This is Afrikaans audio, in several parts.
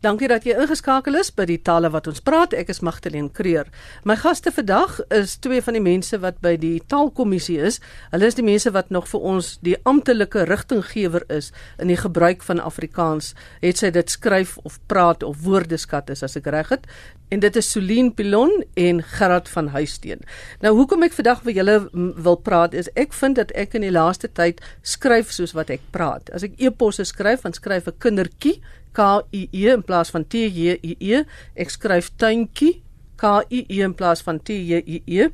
Dankie dat jy ingeskakel is by die tale wat ons praat. Ek is Magdalene Creer. My gaste vandag is twee van die mense wat by die taalkommissie is. Hulle is die mense wat nog vir ons die amptelike rigtinggewer is in die gebruik van Afrikaans. Het sy dit skryf of praat of woordeskat is as ek reg het. En dit is Solien Pilon en Gerard van Huisteen. Nou hoekom ek vandag vir julle wil praat is ek vind dat ek in die laaste tyd skryf soos wat ek praat. As ek e-posse skryf, dan skryf ek kindertjie K I E in plaas van T J I E. Ek skryf tuintjie K I E in plaas van T J I E.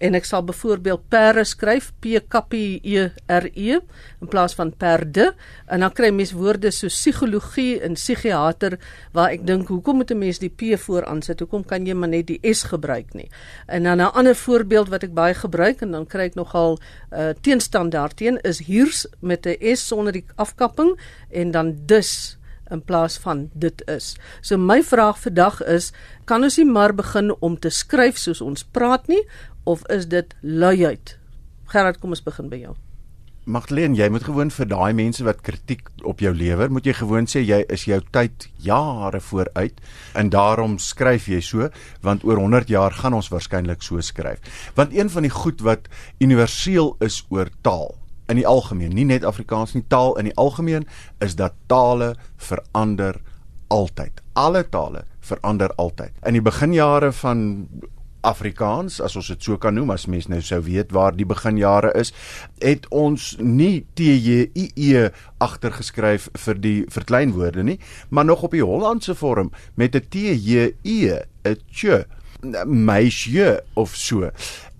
En ek sal byvoorbeeld perde skryf P K P E R E in plaas van perde. En dan kry mens woorde so psigologie en psigiater waar ek dink hoekom moet 'n mens die P vooraan sit? Hoekom kan jy maar net die S gebruik nie? En dan 'n ander voorbeeld wat ek baie gebruik en dan kry ek nogal uh, teenstand daarteen is hiers met 'n S sonder die afkapping en dan dus in plaas van dit is. So my vraag vandag is, kan ons nie maar begin om te skryf soos ons praat nie of is dit luiheid? Gerard, kom ons begin by jou. Magdalene, jy moet gewoon vir daai mense wat kritiek op jou lewer, moet jy gewoon sê jy is jou tyd jare vooruit en daarom skryf jy so, want oor 100 jaar gaan ons waarskynlik so skryf. Want een van die goed wat universeel is oor taal in die algemeen, nie net Afrikaans nie, taal in die algemeen is dat tale verander altyd. Alle tale verander altyd. In die beginjare van Afrikaans, as ons dit so kan noem, as mens nou sou weet waar die beginjare is, het ons nie T J I E agtergeskryf vir die verkleinwoorde nie, maar nog op die Hollandse vorm met 'n T J E, 'n ch meisie of so.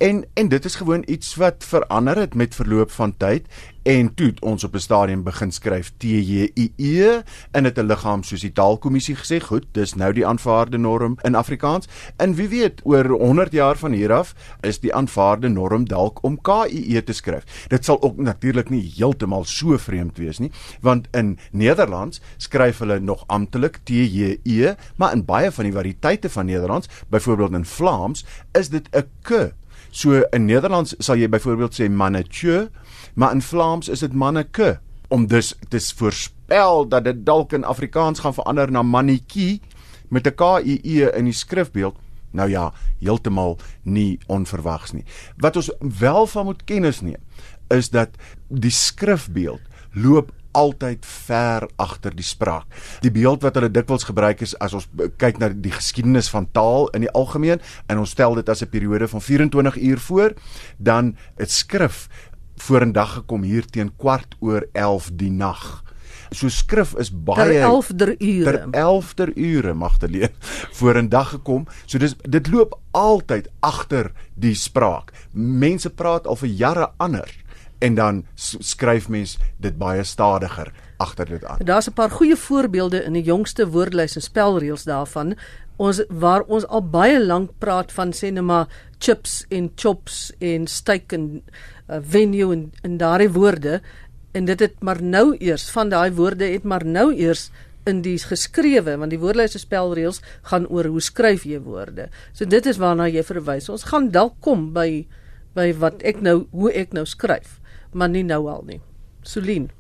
En en dit is gewoon iets wat verander het met verloop van tyd en toe ons op 'n stadium begin skryf T J I E in 'n liggaam soos die taalkommissie gesê, goed, dis nou die aanvaarde norm in Afrikaans. En wie weet, oor 100 jaar van hier af is die aanvaarde norm dalk om K I E te skryf. Dit sal ook natuurlik nie heeltemal so vreemd wees nie, want in Nederlands skryf hulle nog amptelik T J E, maar in baie van die variëteite van Nederlands, byvoorbeeld in Vlaams, is dit 'n K. So in Nederlands sal jy byvoorbeeld sê mannetjie maar in Vlaams is dit manneke. Om dus te voorspel dat dit dalk in Afrikaans gaan verander na mannetjie met 'n K I E in die skrifbeeld nou ja heeltemal nie onverwags nie. Wat ons wel van moet kennis neem is dat die skrifbeeld loop altyd ver agter die spraak. Die beeld wat hulle dikwels gebruik is as ons kyk na die geskiedenis van taal in die algemeen en ons stel dit as 'n periode van 24 uur voor, dan het skrif vorendag gekom hier teen kwart oor 11 die nag. So skrif is baie ter 11der ure. Ter 11der ure Magdalene vorendag gekom. So dis dit loop altyd agter die spraak. Mense praat al vir jare anders en dan skryf mens dit baie stadiger agter dit aan. Daar's 'n paar goeie voorbeelde in die jongste woordelys en spelreëls daarvan. Ons waar ons al baie lank praat van sê net maar chips en chops en steak en uh, venue en en daardie woorde en dit het maar nou eers van daai woorde het maar nou eers in die geskrewe want die woordelys en spelreëls gaan oor hoe skryf jy woorde. So dit is waarna jy verwys. Ons gaan dalk kom by by wat ek nou hoe ek nou skryf maar nie nou al nie. Solien.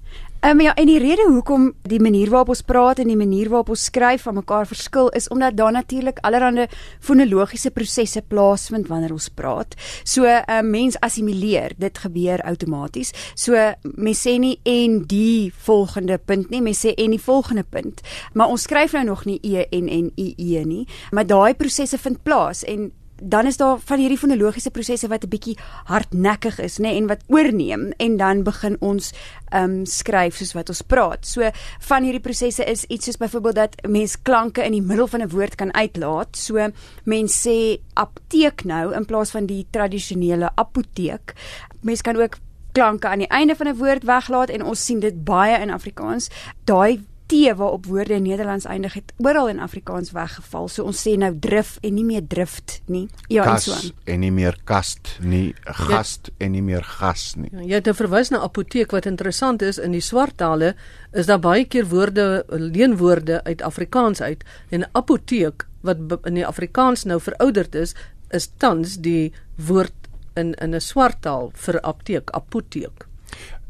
Ehm um, ja, en die rede hoekom die manier waarop ons praat en die manier waarop ons skryf van mekaar verskil is omdat daar natuurlik allerlei fonologiese prosesse plaasvind wanneer ons praat. So 'n uh, mens assimileer, dit gebeur outomaties. So mens sê nie en die volgende punt nie, mens sê en die volgende punt. Maar ons skryf nou nog nie e en en i e nie, maar daai prosesse vind plaas en dan is daar van hierdie fonologiese prosesse wat 'n bietjie hardnekkig is, nê, nee, en wat oorneem en dan begin ons ehm um, skryf soos wat ons praat. So van hierdie prosesse is iets soos byvoorbeeld dat mens klanke in die middel van 'n woord kan uitlaat. So mens sê apteek nou in plaas van die tradisionele apoteek. Mens kan ook klanke aan die einde van 'n woord weglaat en ons sien dit baie in Afrikaans. Daai T waarop woorde in Nederlands eindig het oral in Afrikaans weggeval. So ons sê nou drif en nie meer drift nie. Ja, kas en so. En nie meer kast nie, gast ja. en nie meer gas nie. Ja, jy het nou verwys na apoteek wat interessant is in die swart tale is daar baie keer woorde leenwoorde uit Afrikaans uit en apoteek wat in die Afrikaans nou verouderd is, is tans die woord in in 'n swart taal vir apteek, apoteek.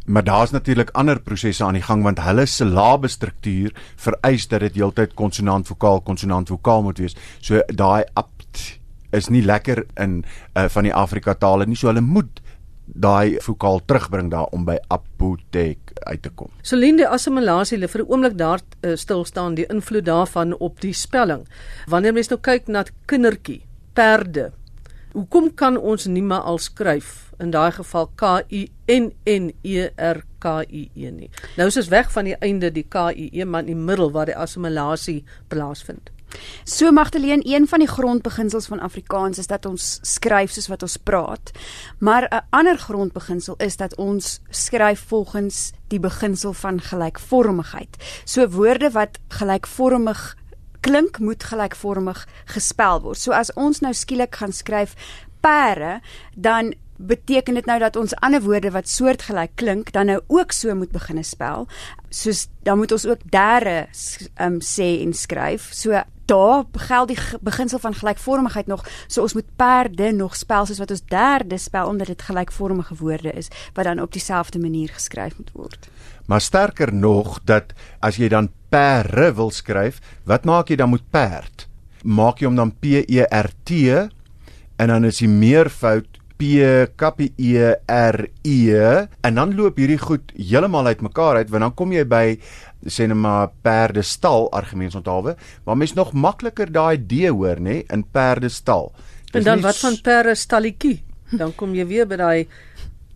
Maar daar's natuurlik ander prosesse aan die gang want hulle silabestruktuur vereis dat dit heeltyd konsonant vokaal konsonant vokaal moet wees. So daai apt is nie lekker in uh, van die Afrika tale nie. So hulle moet daai vokaal terugbring daar om by apotek uit te kom. Solinde assimilasie lê vir 'n oomblik daar uh, stil staan die invloed daarvan op die spelling. Wanneer mens nou kyk na kindertjie, perde. Hoekom kan ons nie maar al skryf in daai geval K U N N E R K I E nie. Nou is ons weg van die einde die K I E maar in die middel waar die assimilasie plaasvind. So Magdalene, een van die grondbeginsels van Afrikaans is dat ons skryf soos wat ons praat. Maar 'n ander grondbeginsel is dat ons skryf volgens die beginsel van gelykvormigheid. So woorde wat gelykvormig klink, moet gelykvormig gespel word. So as ons nou skielik gaan skryf pere, dan beteken dit nou dat ons ander woorde wat soortgelyk klink dan nou ook so moet begine spel. Soos dan moet ons ook derde um, sê en skryf. So daar geld die beginsel van gelykvormigheid nog. So ons moet perde nog spel soos wat ons derde spel omdat dit gelykvormige woorde is wat dan op dieselfde manier geskryf moet word. Maar sterker nog dat as jy dan pere wil skryf, wat maak jy dan met perd? Maak jy hom dan P E R T en dan is die meervoud P kappie E R E en dan loop hierdie goed heeltemal uitmekaar uit want dan kom jy by sê net maar perdestal argumentsonthaalwe waar mens nog makliker daai D hoor nê in perdestal. En dan wat van perdestalletjie? Dan kom jy weer by daai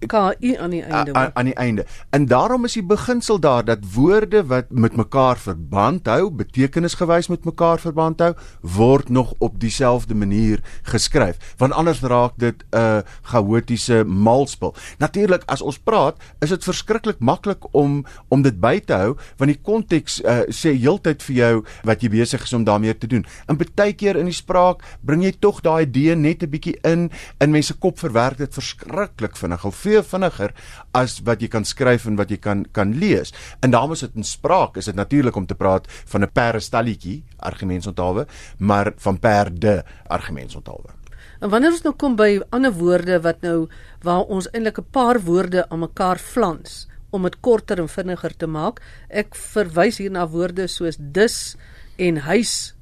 KI aan die einde. Aan, aan die einde. En daarom is die beginsel daar dat woorde wat met mekaar verband hou, betekenisgewys met mekaar verband hou, word nog op dieselfde manier geskryf. Want anders raak dit 'n uh, chaotiese malspel. Natuurlik as ons praat, is dit verskriklik maklik om om dit by te hou want die konteks uh, sê heeltyd vir jou wat jy besig is om daarmee te doen. In baie keer in die spraak bring jy tog daai D net 'n bietjie in in mense kop verwerk dit verskriklik vinnig veel vinniger as wat jy kan skryf en wat jy kan kan lees. En daarom is dit in spraak is dit natuurlik om te praat van 'n perestalletjie argumentsonthaalwe, maar van perde argumentsonthaalwe. En wanneer ons nou kom by ander woorde wat nou waar ons eintlik 'n paar woorde aan mekaar flans om dit korter en vinniger te maak, ek verwys hier na woorde soos dis en huis,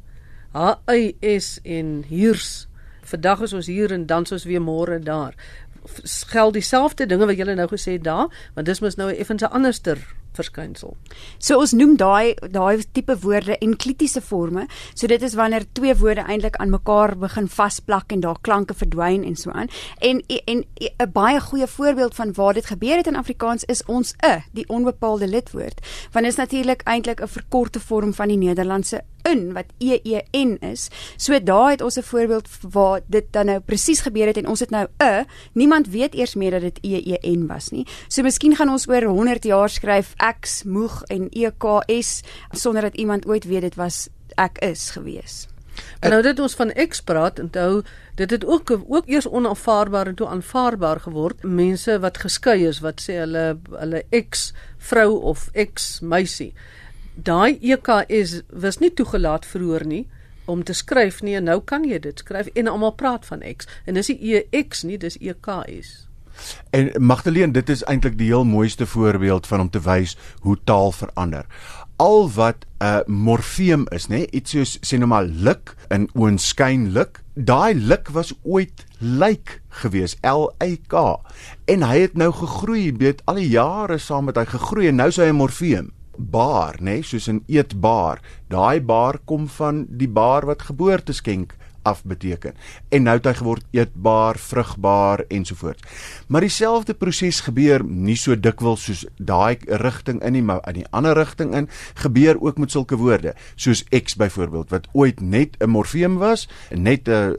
H Y S en hiers. Vandag is ons hier en dan is ons weer môre daar geld dieselfde dinge wat julle nou gesê het daar, want dis mos nou 'n effens anderster verskynsel. So ons noem daai daai tipe woorde enklitiese forme. So dit is wanneer twee woorde eintlik aan mekaar begin vasplak en daar klanke verdwyn en so aan. En en 'n baie goeie voorbeeld van waar dit gebeur het in Afrikaans is ons 'n, die onbepaalde lidwoord. Want dit is natuurlik eintlik 'n verkorte vorm van die Nederlandse in wat E E N is. So daai het ons 'n voorbeeld waar dit dan nou presies gebeur het en ons het nou 'n niemand weet eers meer dat dit E E N was nie. So miskien gaan ons oor 100 jaar skryf X moeg en E K S sonder dat iemand ooit weet dit was ek is gewees. En nou dit ons van X praat, onthou, dit het ook ook eers onaanvaarbaar en toe aanvaarbaar geword. Mense wat geskei is, wat sê hulle hulle X vrou of X meisie daai EKS was nie toegelaat vroeër nie om te skryf nie en nou kan jy dit skryf en almal praat van X en dis nie EX nie dis EKS. En Magdalene, dit is eintlik die heel mooiste voorbeeld van om te wys hoe taal verander. Al wat 'n uh, morfeem is, nê, iets soos sê nou maar lik in oënskynlik, daai lik was ooit lyk gewees, L Y K. En hy het nou gegroei, weet al die jare saam met hy gegroei en nou is hy 'n morfeem baar, nê, nee, soos 'n eetbaar. Daai baar kom van die baar wat geboorte skenk af beteken. En nou het hy geword eetbaar, vrugbaar ensovoorts. Maar dieselfde proses gebeur nie so dikwels soos daai rigting in nie, maar in die ander rigting in gebeur ook met sulke woorde, soos x byvoorbeeld wat ooit net 'n morfeem was, net 'n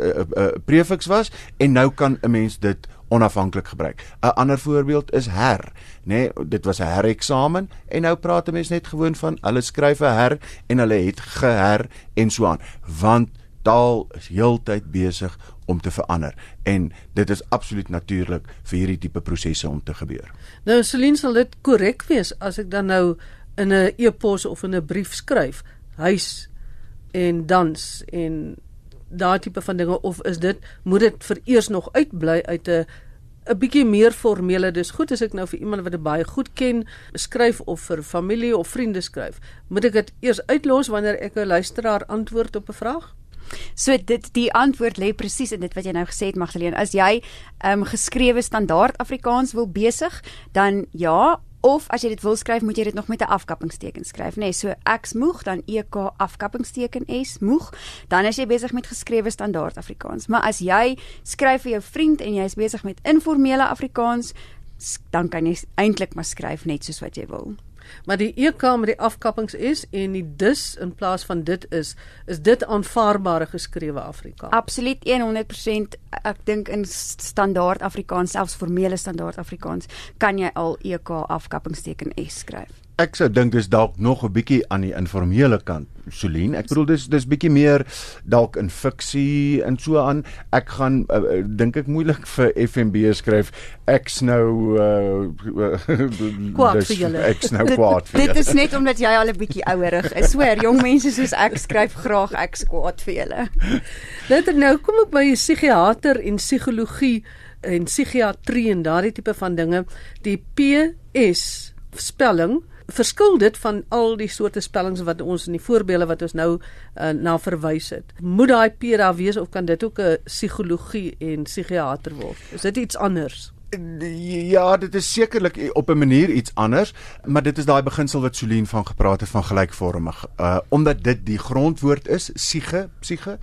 prefiks was en nou kan 'n mens dit onafhanklik gebruik. 'n Ander voorbeeld is her, nê, nee, dit was 'n hereksamen en nou praat 'n mens net gewoon van hulle skryf 'n her en hulle het geher en so aan, want taal is heeltyd besig om te verander en dit is absoluut natuurlik vir hierdie tipe prosesse om te gebeur. Nou Celine sal dit korrek wees as ek dan nou in 'n e-pos of in 'n brief skryf huis en dans en daai tipe van dinge of is dit moet dit vereers nog uitbly uit 'n 'n bietjie meer formele. Dis goed as ek nou vir iemand wat dit baie goed ken, skryf of vir familie of vriende skryf. Moet ek dit eers uitlos wanneer ek 'n luisteraar antwoord op 'n vraag? So dit die antwoord lê presies in dit wat jy nou gesê het Magdalene. As jy ehm um, geskrewe standaard Afrikaans wil besig, dan ja, of as jy dit wil skryf, moet jy dit nog met 'n afkappingsteken skryf, nê? Nee, so X moeg dan EK afkappingsteken S moeg, dan is jy besig met geskrewe standaard Afrikaans. Maar as jy skryf vir jou vriend en jy is besig met informele Afrikaans, dan kan jy eintlik maar skryf net soos wat jy wil. Maar die EK met die afkappings is en die dus in plaas van dit is, is dit aanvaarbare geskrewe Afrikaans. Absoluut 100% ek dink in standaard Afrikaans, selfs formele standaard Afrikaans, kan jy al EK afkappingsteken S skryf. Ek sou dink dis dalk nog 'n bietjie aan die informele kant, Solien. Ek bedoel dis dis bietjie meer dalk in fiksie en so aan. Ek gaan uh, dink ek moeilik vir FNB skryf. Ek's nou uh, kwaad vir julle. Ek's nou kwaad vir julle. Dit is net omdat jy al 'n bietjie ouerig is. Sweer, jong mense soos ek skryf graag ek's kwaad vir julle. Net nou kom ek by psigiater en psigologie en psigiatrie en daardie tipe van dinge. Die PS spelling verskil dit van al die soorte spellings wat ons in die voorbeelde wat ons nou uh, na verwys het. Moet daai P daar wees of kan dit ook 'n psigologie en psigiater word? Is dit iets anders? Ja, dit is sekerlik op 'n manier iets anders, maar dit is daai beginsel wat Solien van gepraat het van gelykvormig. Uh omdat dit die grondwoord is, psige, psige.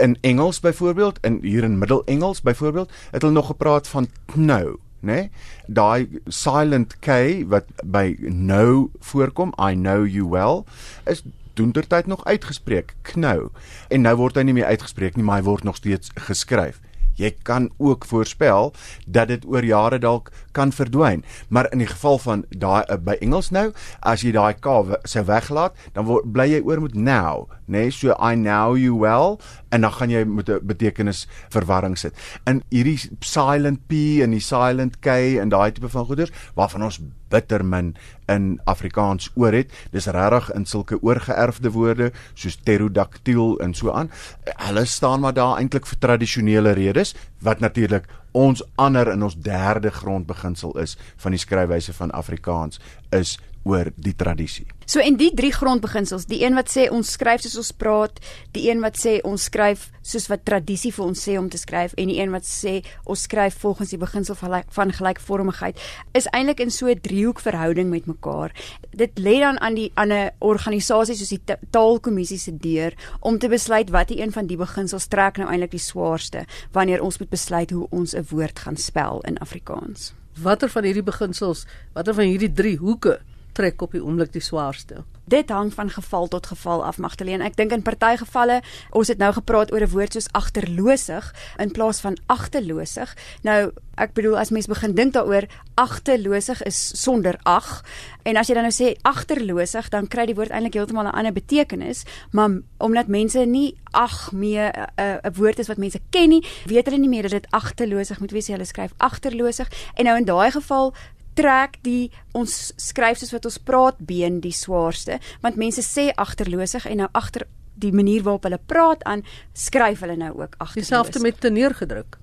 In Engels byvoorbeeld, in hier in Middelengels byvoorbeeld, het hulle nog gepraat van know nê? Nee? Daai silent K wat by know voorkom, I know you well, is doendertyd nog uitgespreek, knou. En nou word hy nie meer uitgespreek nie, maar hy word nog steeds geskryf. Jy kan ook voorspel dat dit oor jare dalk kan verdwyn. Maar in die geval van daai uh, by Engels nou, as jy daai K se weglaat, dan word bly jy oor met now, né? Nee? So I know you well en dan gaan jy met 'n betekenis verwarring sit. In hierdie silent P en die silent K en daai tipe van goeders waarvan ons bitter min in Afrikaans oor het. Dis regtig in sulke oorgeerfde woorde soos pterodactyl en so aan. Hulle staan maar daar eintlik vir tradisionele redes wat natuurlik ons ander in ons derde grondbeginsel is van die skryfwyse van Afrikaans is oor die tradisie. So en die drie grondbeginsels, die een wat sê ons skryf soos ons praat, die een wat sê ons skryf soos wat tradisie vir ons sê om te skryf en die een wat sê ons skryf volgens die beginsel van van gelykvormigheid, is eintlik in so 'n driehoek verhouding met mekaar. Dit lê dan aan die aan 'n organisasie soos die Taalkommissie se deur om te besluit watter een van die beginsels trek nou eintlik die swaarste wanneer ons moet besluit hoe ons 'n woord gaan spel in Afrikaans. Watter van hierdie beginsels, watter van hierdie drie hoeke trek op die oomblik die swaarste. Dit hang van geval tot geval af, Magdalene. Ek dink in party gevalle, ons het nou gepraat oor 'n woord soos agterlosig in plaas van agterlosig. Nou, ek bedoel as mens begin dink daaroor, agterlosig is sonder ag. En as jy dan nou sê agterlosig, dan kry die woord eintlik heeltemal 'n ander betekenis, maar omdat mense nie ag mee 'n woord is wat mense ken nie, weet hulle nie meer dat dit agterlosig moet wees. Hulle skryf agterlosig. En nou in daai geval trek die ons skryf soos wat ons praat been die swaarste. Want mense sê agterlosig en nou agter die manier waarop hulle praat aan skryf hulle nou ook agter dieselfde met te neergedruk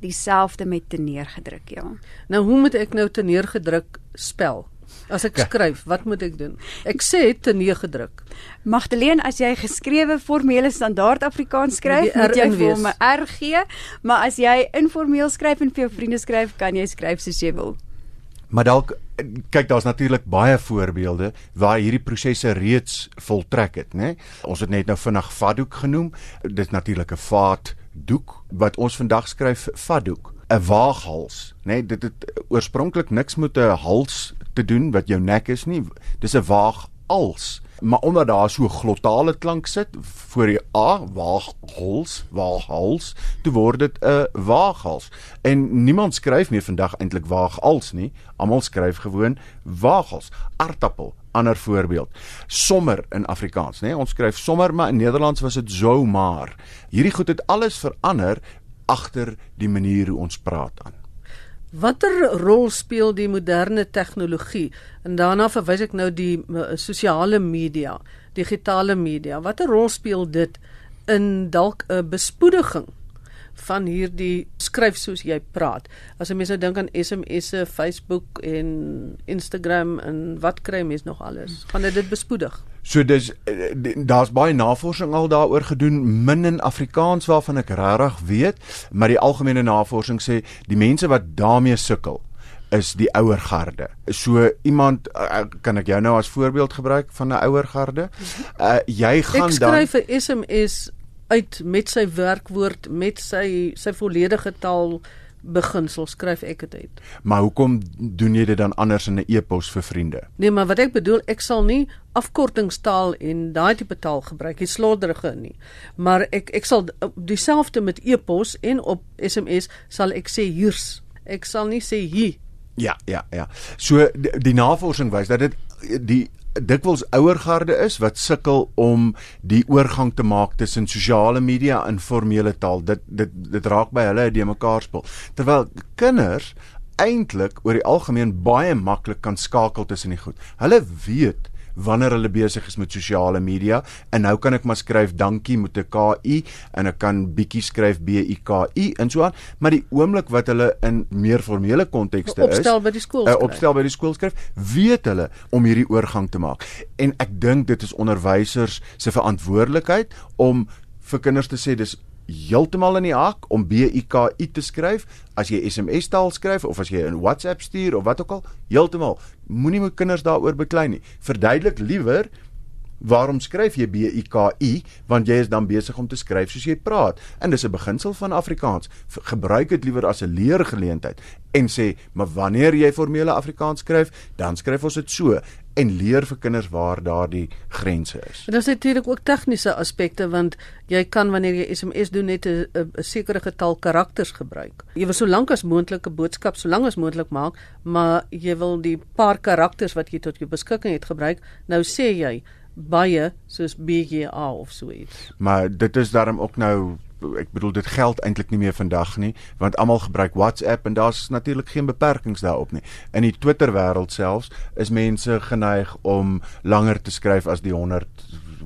dieselfde met te neergedruk ja. Nou hoe moet ek nou te neergedruk spel? As ek skryf, wat moet ek doen? Ek sê te neergedruk. Magdalene, as jy geskrewe formele standaard Afrikaans skryf, moet jy vir 'n R gee, maar as jy informeel skryf en vir jou vriende skryf, kan jy skryf soos jy wil. Maar dalk kyk daar's natuurlik baie voorbeelde waar hierdie prosesse reeds voltrek het, né? Ons het net nou vinnig vaddoek genoem. Dit is natuurlik 'n vaat doek wat ons vandag skryf vaddoek, 'n waaghals, né? Dit het oorspronklik niks met 'n hals te doen wat jou nek is nie. Dis 'n waagals maar omdat daar so glottale klank sit voor die a waaghals waaghals toe word dit 'n waaghals en niemand skryf meer vandag eintlik waaghals nie. Almal skryf gewoon waaghals aartappel ander voorbeeld. Sommer in Afrikaans nê ons skryf sommer maar in Nederlands was dit zomaar. Hierdie goed het alles verander agter die manier hoe ons praat aan Watter rol speel die moderne tegnologie? En daarna verwys ek nou die sosiale media, digitale media. Watter rol speel dit in dalk 'n bespoediging van hierdie skryf soos jy praat. As 'n mens nou dink aan SMS'e, Facebook en Instagram en wat kry mens nog alles? Gaan dit dit bespoedig? So dis eh, daar's baie navorsing al daaroor gedoen min in Afrikaans waarvan ek regtig weet, maar die algemene navorsing sê die mense wat daarmee sukkel is die ouer garde. So iemand uh, kan ek jou nou as voorbeeld gebruik van 'n ouer garde. Uh jy gaan ek dan skryf 'n SMS uit met sy werkwoord met sy sy volledige taal beginsel skryf ek dit uit. Maar hoekom doen jy dit dan anders in 'n e-pos vir vriende? Nee, maar wat ek bedoel, ek sal nie afkortingstaal en daai tipe taal gebruik, die slodderige nie. Maar ek ek sal dieselfde met e-pos en op SMS sal ek sê hier's. Ek sal nie sê hier Ja, ja, ja. So die, die navorsing wys dat dit die dikwels ouer garde is wat sukkel om die oorgang te maak tussen sosiale media en formele taal. Dit dit dit raak by hulle die mekaar speel. Terwyl kinders eintlik oor die algemeen baie maklik kan skakel tussen die goed. Hulle weet wanneer hulle besig is met sosiale media. En nou kan ek maar skryf dankie met 'n KI en ek kan bietjie skryf B U K I en so aan. Maar die oomblik wat hulle in meer formele kontekste is opstel by die skool uh, opstel by die skool skryf weet hulle om hierdie oorgang te maak. En ek dink dit is onderwysers se verantwoordelikheid om vir kinders te sê dis heeltemal in die hak om B U K I te skryf. As jy SMS taal skryf of as jy in WhatsApp stuur of wat ook al heeltemal. Moenie met kinders daaroor beklei nie. Verduidelik liewer Waarom skryf jy B U K I? Want jy is dan besig om te skryf soos jy praat. En dis 'n beginsel van Afrikaans. Gebruik dit liewer as 'n leergeleentheid en sê, "Maar wanneer jy formele Afrikaans skryf, dan skryf ons dit so." en leer vir kinders waar daardie grense is. Dit is natuurlik ook tegniese aspekte want jy kan wanneer jy SMS doen net 'n sekere getal karakters gebruik. Jy wil so lank as moontlik 'n boodskap so lank as moontlik maak, maar jy wil die paar karakters wat jy tot jou beskikking het gebruik. Nou sê jy baie soos BGA of so iets. Maar dit is daarom ook nou ek bedoel dit geld eintlik nie meer vandag nie want almal gebruik WhatsApp en daar's natuurlik geen beperkings daarop nie. In die Twitter wêreld selfs is mense geneig om langer te skryf as die 100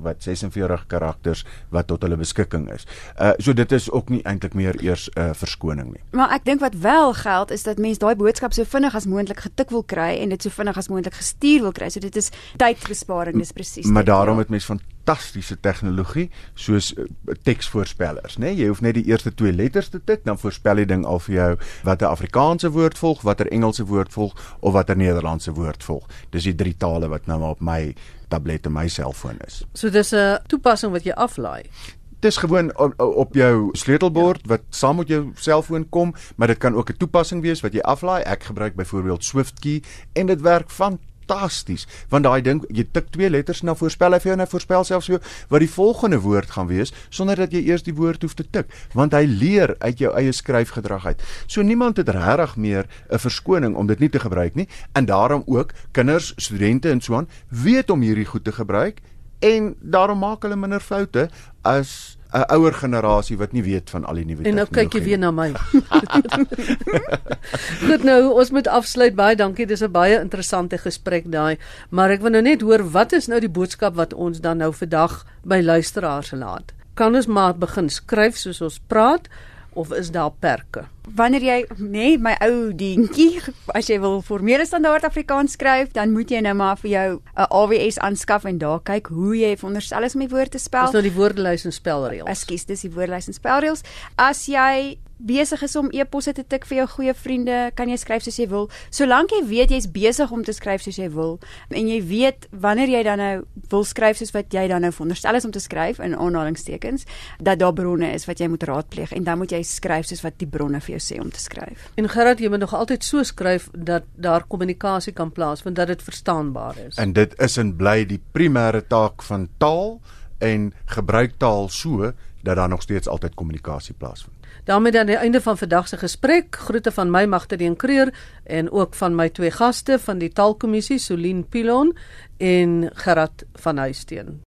wat 46 karakters wat tot hulle beskikking is. Uh so dit is ook nie eintlik meer eers 'n uh, verskoning nie. Maar ek dink wat wel geld is dat mense daai boodskap so vinnig as moontlik getik wil kry en dit so vinnig as moontlik gestuur wil kry. So dit is tydbesparing, dis presies. Maar daarom het mense fantastiese tegnologie soos uh, teksvoorspellers, né? Nee? Jy hoef net die eerste twee letters te tik, dan voorspel die ding al vir jou watter Afrikaanse woord volg, watter Engelse woord volg of watter Nederlandse woord volg. Dis die drie tale wat nou op my tablet en my selfoon is. So dis 'n toepassing wat jy aflaai. Dis gewoon op, op jou sleutelbord ja. wat saam met jou selfoon kom, maar dit kan ook 'n toepassing wees wat jy aflaai. Ek gebruik byvoorbeeld SwiftKey en dit werk fantasties fantasties want daai ding jy tik twee letters na voorspel hy vir jou en hy voorspel selfs so wat die volgende woord gaan wees sonder dat jy eers die woord hoef te tik. Want hy leer uit jou eie skryfgedrag uit. So niemand het regtig meer 'n verskoning om dit nie te gebruik nie. En daarom ook kinders, studente en so aan weet om hierdie goed te gebruik. En daarom maak hulle minder foute as 'n ouer generasie wat nie weet van al die nuwe tegnologie. En nou kyk jy weer na my. Goed nou, ons moet afsluit. Baie dankie. Dis 'n baie interessante gesprek daai. Maar ek wil nou net hoor wat is nou die boodskap wat ons dan nou vandag by luisteraars laat? Kan ons maar begin skryf soos ons praat? of is daar perke? Wanneer jy nee, my ou dientjie, as jy wil formele standaard Afrikaans skryf, dan moet jy nou maar vir jou 'n AWS aanskaf en daar kyk hoe jy veronderstel is om die woord te spel. Dis nou die woordelys en spelreëls. Ekskuus, dis die woordelys en spelreëls. As jy besig is om e-posse te tik vir jou goeie vriende, kan jy skryf soos jy wil. Solank jy weet jy's besig om te skryf soos jy wil en jy weet wanneer jy dan nou wil skryf soos wat jy dan nou veronderstel is om te skryf in aanhalingstekens, dat daar bronne is wat jy moet raadpleeg en dan moet jy skryf soos wat die bronne vir jou sê om te skryf. En gerad jy moet nog altyd so skryf dat daar kommunikasie kan plaasvind dat dit verstaanbaar is. En dit is en bly die primêre taak van taal en gebruik taal so dat daar nog steeds altyd kommunikasie plaasvind daarmee dan die einde van vandag se gesprek. Groete van my Magterdeen Kreur en ook van my twee gaste van die Taalkommissie, Solien Pilon en Gerard van Huisteen.